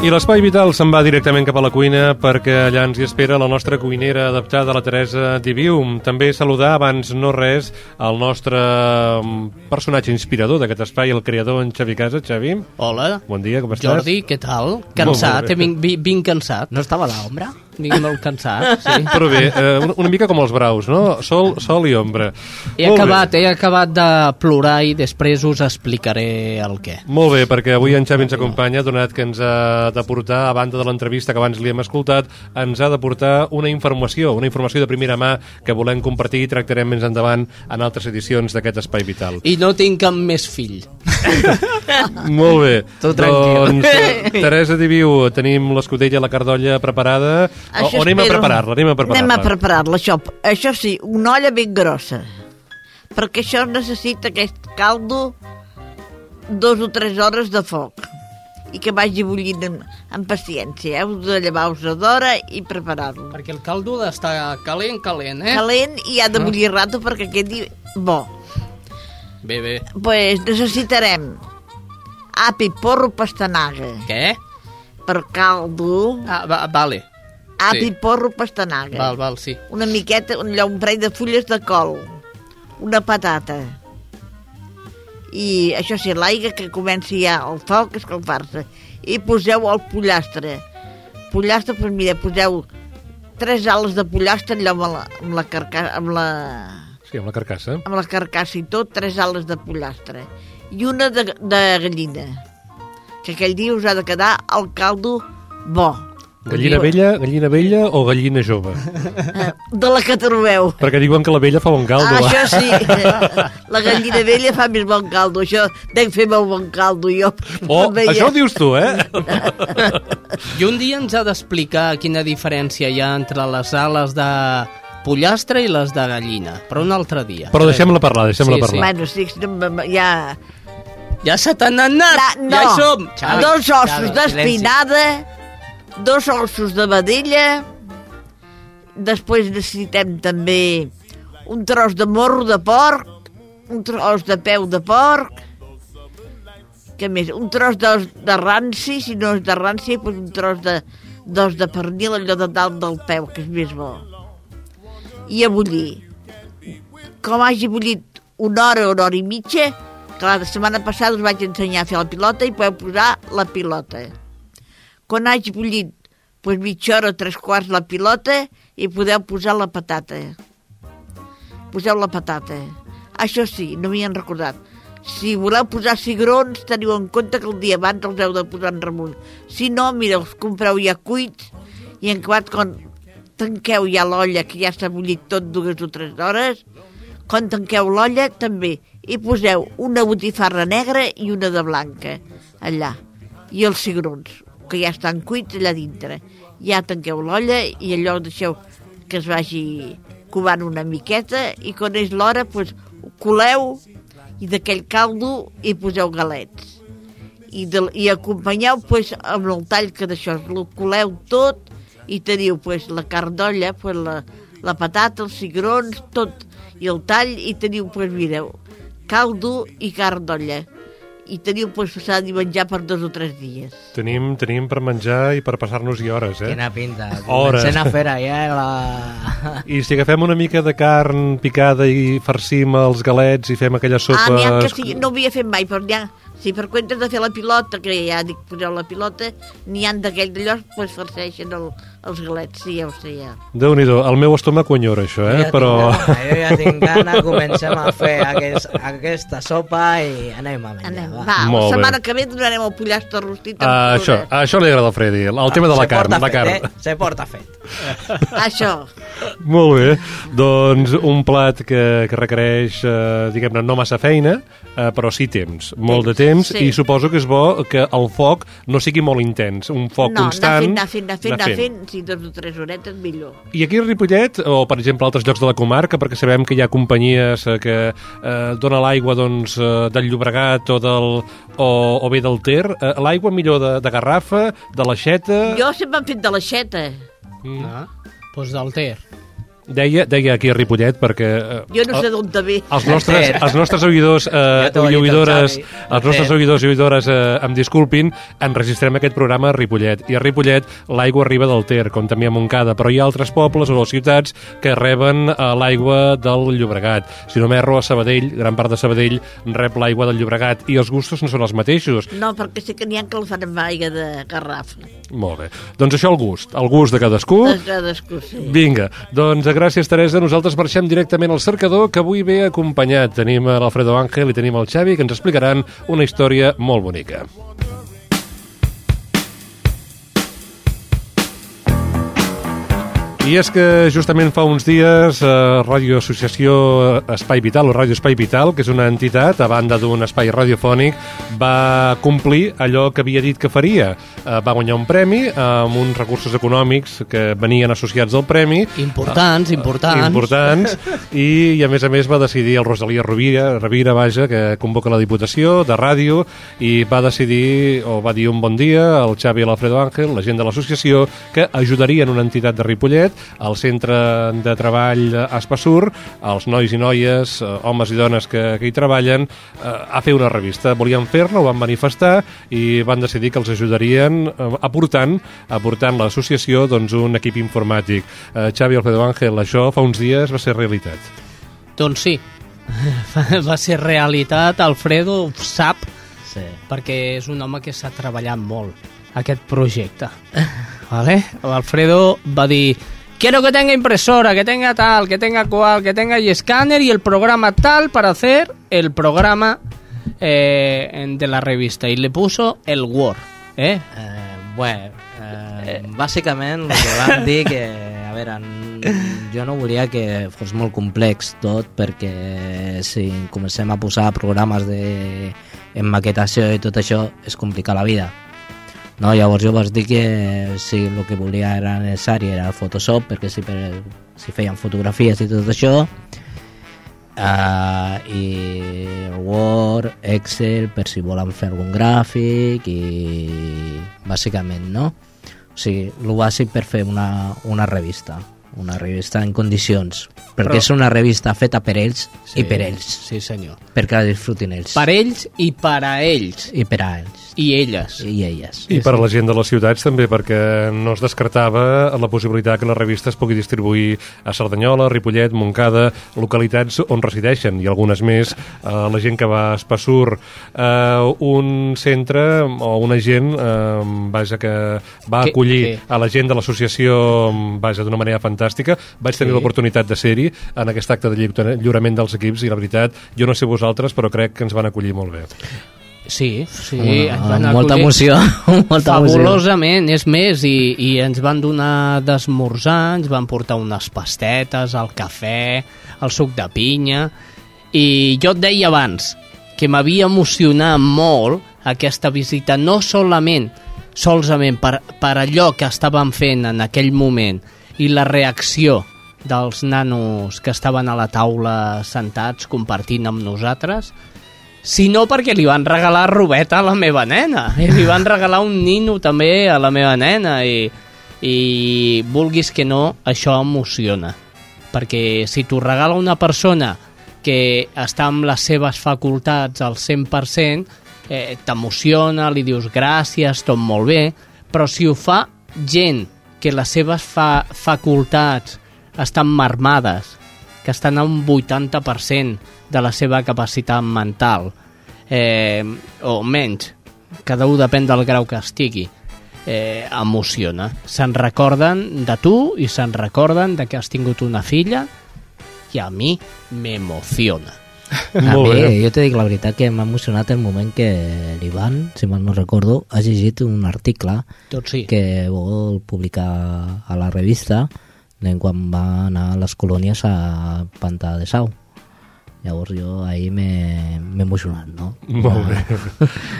I l'Espai Vital se'n va directament cap a la cuina perquè allà ens hi espera la nostra cuinera adaptada, la Teresa Diviu. També saludar, abans no res, el nostre mm, personatge inspirador d'aquest espai, el creador en Xavi Casa. Xavi. Hola. Bon dia, com estàs? Jordi, què tal? Cansat, vinc, vinc cansat. No estava a l'ombra? Vinc molt cansat, sí. Però bé, eh, una, una mica com els braus, no? Sol, sol i ombra. He molt acabat, bé. he acabat de plorar i després us explicaré el què. Molt bé, perquè avui en Xavi ens acompanya, donat que ens ha de portar, a banda de l'entrevista que abans li hem escoltat, ens ha de portar una informació, una informació de primera mà que volem compartir i tractarem més endavant en altres edicions d'aquest Espai Vital. I no tinc cap més fill. molt bé. Tot tranquil. Doncs, Teresa Diviu, tenim l'escudella, la cardolla preparada això o, anem a preparar-la, anem a preparar-la. Anem a preparar-la, això. Això sí, una olla ben grossa. Perquè això necessita aquest caldo dos o tres hores de foc i que vagi bullint amb, amb paciència. Heu de llevar-vos d'hora i preparar-lo. Perquè el caldo ha d'estar calent, calent, eh? Calent i ha de bullir ah. rato perquè quedi bo. Bé, bé. Pues necessitarem api, porro, pastanaga. Què? Per caldo. Ah, va, vale api, sí. porro, pastanaga. Val, val, sí. Una miqueta, un, un parell de fulles de col, una patata. I això sí, l'aigua que comenci ja el foc a escalfar-se. I poseu el pollastre. Pollastre, pues mira, poseu tres ales de pollastre allò amb la, amb la carcassa, amb la... Sí, amb la carcassa. Amb la carcassa i tot, tres ales de pollastre. I una de, de gallina. Que aquell dia us ha de quedar el caldo bo Gallina vella, gallina vella o gallina jove? De la que trobeu. Perquè diuen que la vella fa bon caldo. Ah, això sí. La gallina vella fa més bon caldo. Això dec fer molt bon caldo, jo. Oh, això ho dius tu, eh? I un dia ens ha d'explicar quina diferència hi ha entre les ales de pollastre i les de gallina, però un altre dia. Però deixem-la parlar, deixem-la Sí, sí. parlar. Bueno, sí, no, m- m- ja... Ja se t'han anat! La, no, Ja hi som! Xavi, dos ossos d'espinada, dos ossos de vedella, després necessitem també un tros de morro de porc, un tros de peu de porc, què més? Un tros d'os de ranci, si no és de ranci, doncs un tros de d'os de pernil, allò de dalt del peu, que és més bo. I a bullir. Com hagi bullit una hora, una hora i mitja, que la setmana passada us vaig ensenyar a fer la pilota i podeu posar la pilota. Quan hagi bullit doncs mitja hora o tres quarts la pilota i podeu posar la patata. Poseu la patata. Això sí, no m'hi han recordat. Si voleu posar cigrons, teniu en compte que el dia abans els heu de posar en remull. Si no, mira, els compreu ja cuits i en acabat quan tanqueu ja l'olla, que ja s'ha bullit tot dues o tres hores, quan tanqueu l'olla també hi poseu una botifarra negra i una de blanca allà. I els cigrons, que ja estan cuits allà dintre. Ja tanqueu l'olla i allò deixeu que es vagi covant una miqueta i quan és l'hora doncs, ho coleu i d'aquell caldo hi poseu galets. I, de, i acompanyeu pues, amb el tall que d'això, el coleu tot i teniu pues, la carn d'olla, pues, la, la patata, els cigrons, tot, i el tall, i teniu, pues, mireu, caldo i carn d'olla. I teniu, pues, s'ha de menjar per dos o tres dies. Tenim, tenim per menjar i per passar-nos-hi hores, eh? Quina pinta. Hores. Comencem a fer allà la... I si agafem una mica de carn picada i farcim els galets i fem aquella sopa... Ah, n'hi ha que sí, no ho havia fet mai, però n'hi ha... Si per comptes de fer la pilota, que ja dic, poseu la pilota, n'hi han d'aquell d'allò, doncs farceixen el, els galets, sí, ja ho sé, ja. déu nhi el meu estómac ho enyora, això, eh? Ja Però... tinc gana, jo ja tinc gana, comencem a fer aquest, aquesta sopa i anem a menjar. Anem, va. va, Molt la bé. setmana que ve donarem el pollastre rostit Ah, això, això li agrada al Freddy, el tema de la Se carn, porta la carn. Fet, eh? Se porta fet. Això. Molt bé, doncs un plat que, que requereix, eh, diguem-ne, no massa feina, eh, però sí temps, molt de temps, sí. i suposo que és bo que el foc no sigui molt intens, un foc no, constant. anar fent, anar fent, anar fent, anar fent, si dos o tres horetes millor. I aquí a Ripollet, o per exemple altres llocs de la comarca, perquè sabem que hi ha companyies eh, que eh, dona l'aigua doncs, eh, del Llobregat o, del, o, o bé del Ter, eh, l'aigua millor de, de garrafa, de l'aixeta... Jo sempre han fet de l'aixeta. Mm. Ah, doncs del Ter. Deia, deia aquí a Ripollet perquè... Eh, Jo no sé d'on te ve. els nostres, els nostres oïdors eh, i oïdores, els nostres oïdors i oïdores eh, em disculpin, enregistrem aquest programa a Ripollet. I a Ripollet l'aigua arriba del Ter, com també a Montcada, però hi ha altres pobles o ciutats que reben eh, l'aigua del Llobregat. Si no m'erro, a Sabadell, gran part de Sabadell rep l'aigua del Llobregat i els gustos no són els mateixos. No, perquè sé que n'hi ha que el fan amb aigua de garrafa. Molt bé. Doncs això el gust, el gust de cadascú. De cadascú, sí. Vinga, doncs gràcies Teresa, nosaltres marxem directament al cercador que avui ve acompanyat. Tenim l'Alfredo Ángel i tenim el Xavi que ens explicaran una història molt bonica. I és que justament fa uns dies eh, Ràdio Associació Espai Vital o Ràdio Espai Vital, que és una entitat a banda d'un espai radiofònic, va complir allò que havia dit que faria. Eh, va guanyar un premi amb uns recursos econòmics que venien associats al premi. Importants, importants. Importants. I, i a més a més va decidir el Rosalia Rovira, Rovira, vaja, que convoca la Diputació de Ràdio i va decidir, o va dir un bon dia al Xavi i l'Alfredo Ángel, la gent de l'associació, que ajudarien una entitat de Ripollet al centre de treball Espassur, els nois i noies, eh, homes i dones que, que hi treballen, eh, a fer una revista. Volien fer-la, ho van manifestar i van decidir que els ajudarien eh, aportant, aportant l'associació doncs, un equip informàtic. Eh, Xavi Alfredo Ángel, això fa uns dies va ser realitat. Doncs sí, va ser realitat, Alfredo ho sap, Sí. perquè és un home que s'ha treballat molt aquest projecte. ¿Vale? Alfredo va dir quiero que tenga impresora, que tenga tal, que tenga cual, que tenga y escáner y el programa tal para hacer el programa eh, en- de la revista. Y le puso el Word. ¿eh? Eh, bueno, eh, bàsicament el que van dir que, a veure, n- jo no volia que fos molt complex tot perquè si comencem a posar programes de maquetació i tot això és complicar la vida. No, llavors jo vaig dir que si el que volia era necessari era el Photoshop perquè si, per, si feien fotografies i tot això, uh, i Word, Excel, per si volen fer algun gràfic i bàsicament, no? O sigui, el bàsic per fer una, una revista una revista en condicions perquè Però- és una revista feta per ells Sí, i per ells Sí, senyor. perquè la disfrutin ells Per ells i per a ells. i per a ells I elles. i elles I per a la gent de les ciutats també, perquè no es descartava la possibilitat que la revista es pugui distribuir a Cerdanyola, Ripollet, Montcada, localitats on resideixen, i algunes més, eh, la gent que va a Espassur, eh, un centre o una gent eh, vaja, que va Que- acollir que- a la gent de l'associació vaja, d'una manera fantàstica. Vaig tenir Sí. l'oportunitat de ser-hi en aquest acte de lliu- lliurament dels equips i la veritat, jo no sé vosaltres, però crec que ens van acollir molt bé. Sí, sí. Bueno, ens van amb molta emoció, molta emoció. Fabulosament, és més, i, i ens van donar d'esmorzar, ens van portar unes pastetes, el cafè, el suc de pinya, i jo et deia abans que m'havia emocionat molt aquesta visita, no solament solament per, per allò que estàvem fent en aquell moment i la reacció dels nanos que estaven a la taula sentats compartint amb nosaltres, sinó perquè li van regalar robeta a la meva nena. I li van regalar un nino també a la meva nena i, i vulguis que no, això emociona. Perquè si t'ho regala una persona que està amb les seves facultats al 100%, eh, t'emociona, li dius gràcies, tot molt bé, però si ho fa gent que les seves fa facultats estan marmades, que estan a un 80% de la seva capacitat mental, eh, o menys, cada un depèn del grau que estigui, eh, emociona. Se'n recorden de tu i se'n recorden de que has tingut una filla i a mi m'emociona. A Molt mi, bé. jo te dic la veritat que m'ha emocionat el moment que l'Ivan, si mal no recordo, ha llegit un article Tot sí. que vol publicar a la revista de quan va anar a les colònies a Pantà de Sau. Llavors jo ahir m'he m'he emocionat, no? Molt bé.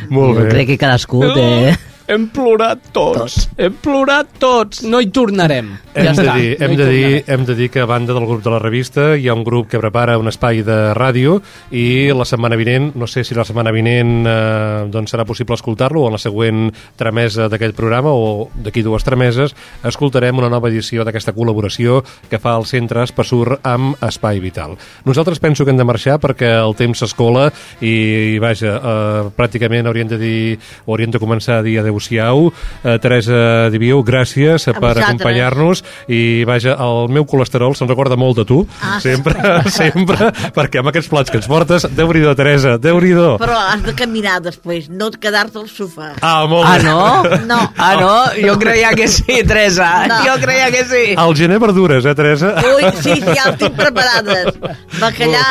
Molt jo bé. crec que cadascú té... Hem plorat tots. Hem plorat tots. No hi tornarem. Hem, ja de està. dir, hem, no de dir, tornarem. hem de dir que a banda del grup de la revista hi ha un grup que prepara un espai de ràdio i la setmana vinent, no sé si la setmana vinent eh, doncs serà possible escoltar-lo o en la següent tramesa d'aquest programa o d'aquí dues trameses escoltarem una nova edició d'aquesta col·laboració que fa el Centre Espassur amb Espai Vital. Nosaltres penso que hem de marxar perquè el temps s'escola i, vaja, eh, pràcticament hauríem de dir o hauríem de començar a dir adeu-siau. Eh, Teresa Diviu, gràcies A per acompanyar-nos i vaja, el meu colesterol se'n recorda molt de tu, Ah, sempre, sempre, perquè amb aquests plats que ens portes, déu-n'hi-do, Teresa, déu-n'hi-do. Però has de caminar després, no quedar-te al sofà. Ah, molt Ah, bé. no? No. Ah, no? Jo creia que sí, Teresa. No. Jo creia que sí. Al gener verdures, eh, Teresa? Ui, sí, sí, ja els tinc preparades. Bacallà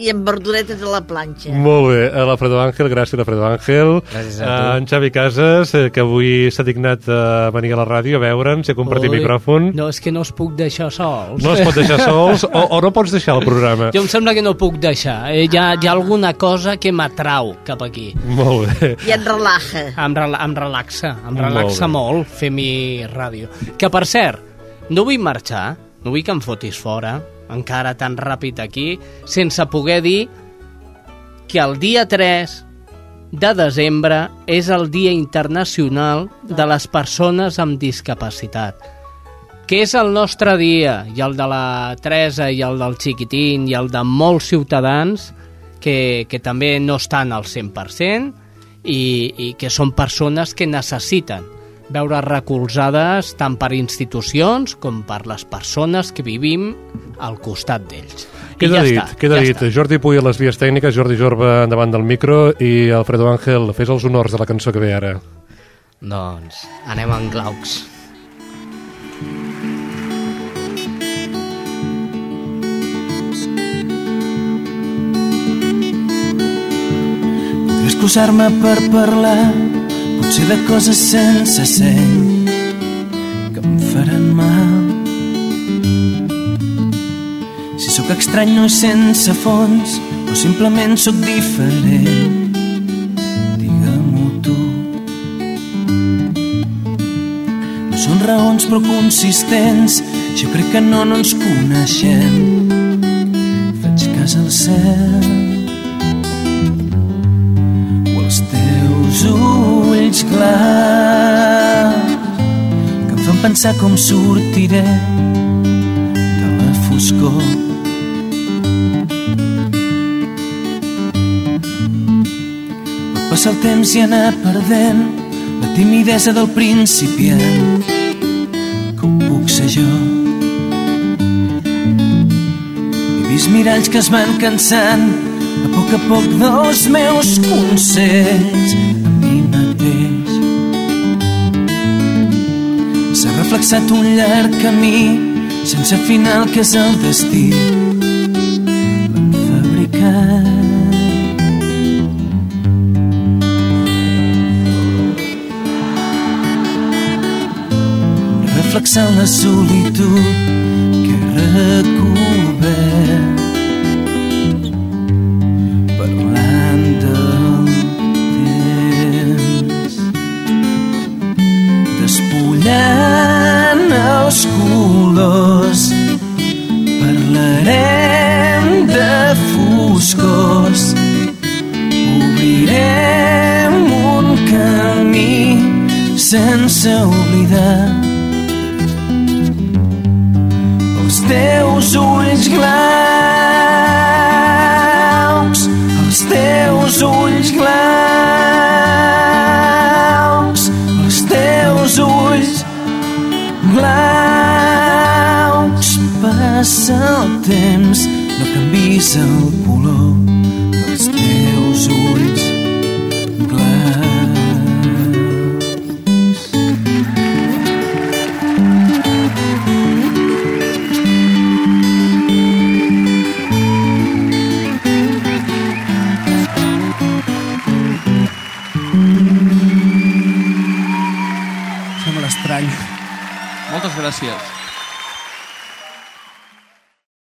i amb verduretes a la planxa. Molt bé, a l'Alfredo Àngel, gràcies Alfredo Àngel. Gràcies a tu. Eh, en Xavi Casas, eh, que avui s'ha dignat a venir a la ràdio a veure'ns i a compartir Ui, micròfon. No, és que no es puc deixar sols. No es pot deixar sols o, o no pots deixar el programa. Jo em sembla que no puc deixar. Eh, hi, ha, hi ha alguna cosa que m'atrau cap aquí. Molt bé. I et relaja. Em, rela em relaxa, em relaxa molt, molt fer mi ràdio. Que, per cert, no vull marxar, no vull que em fotis fora, encara tan ràpid aquí, sense poder dir que el dia 3 de desembre és el Dia Internacional de les Persones amb Discapacitat que és el nostre dia, i el de la Teresa, i el del Xiquitín, i el de molts ciutadans que, que també no estan al 100% i, i que són persones que necessiten veure recolzades tant per institucions com per les persones que vivim al costat d'ells. I Queda ja dit, està, queda ja dit. està. Jordi Puy a les vies tècniques, Jordi Jorba davant del micro i Alfredo Àngel, fes els honors de la cançó que ve ara. Doncs anem en glaucs. Podré excusar-me per parlar potser de coses sense seny que em faran mal. Si sóc estrany no és sense fons o simplement sóc diferent, digue-m'ho tu. No són raons però consistents. Jo crec que no, no ens coneixem. Faig cas al cel o als teus ulls clars que em fan pensar com sortiré de la foscor. Pot passar el temps i anar perdent la timidesa del principiant ho puc ser jo. He vist miralls que es van cansant a poc a poc dels meus consells reflexat un llarg camí sense final que és el destí. Fabricat. reflexant la solitud que he sense oblidar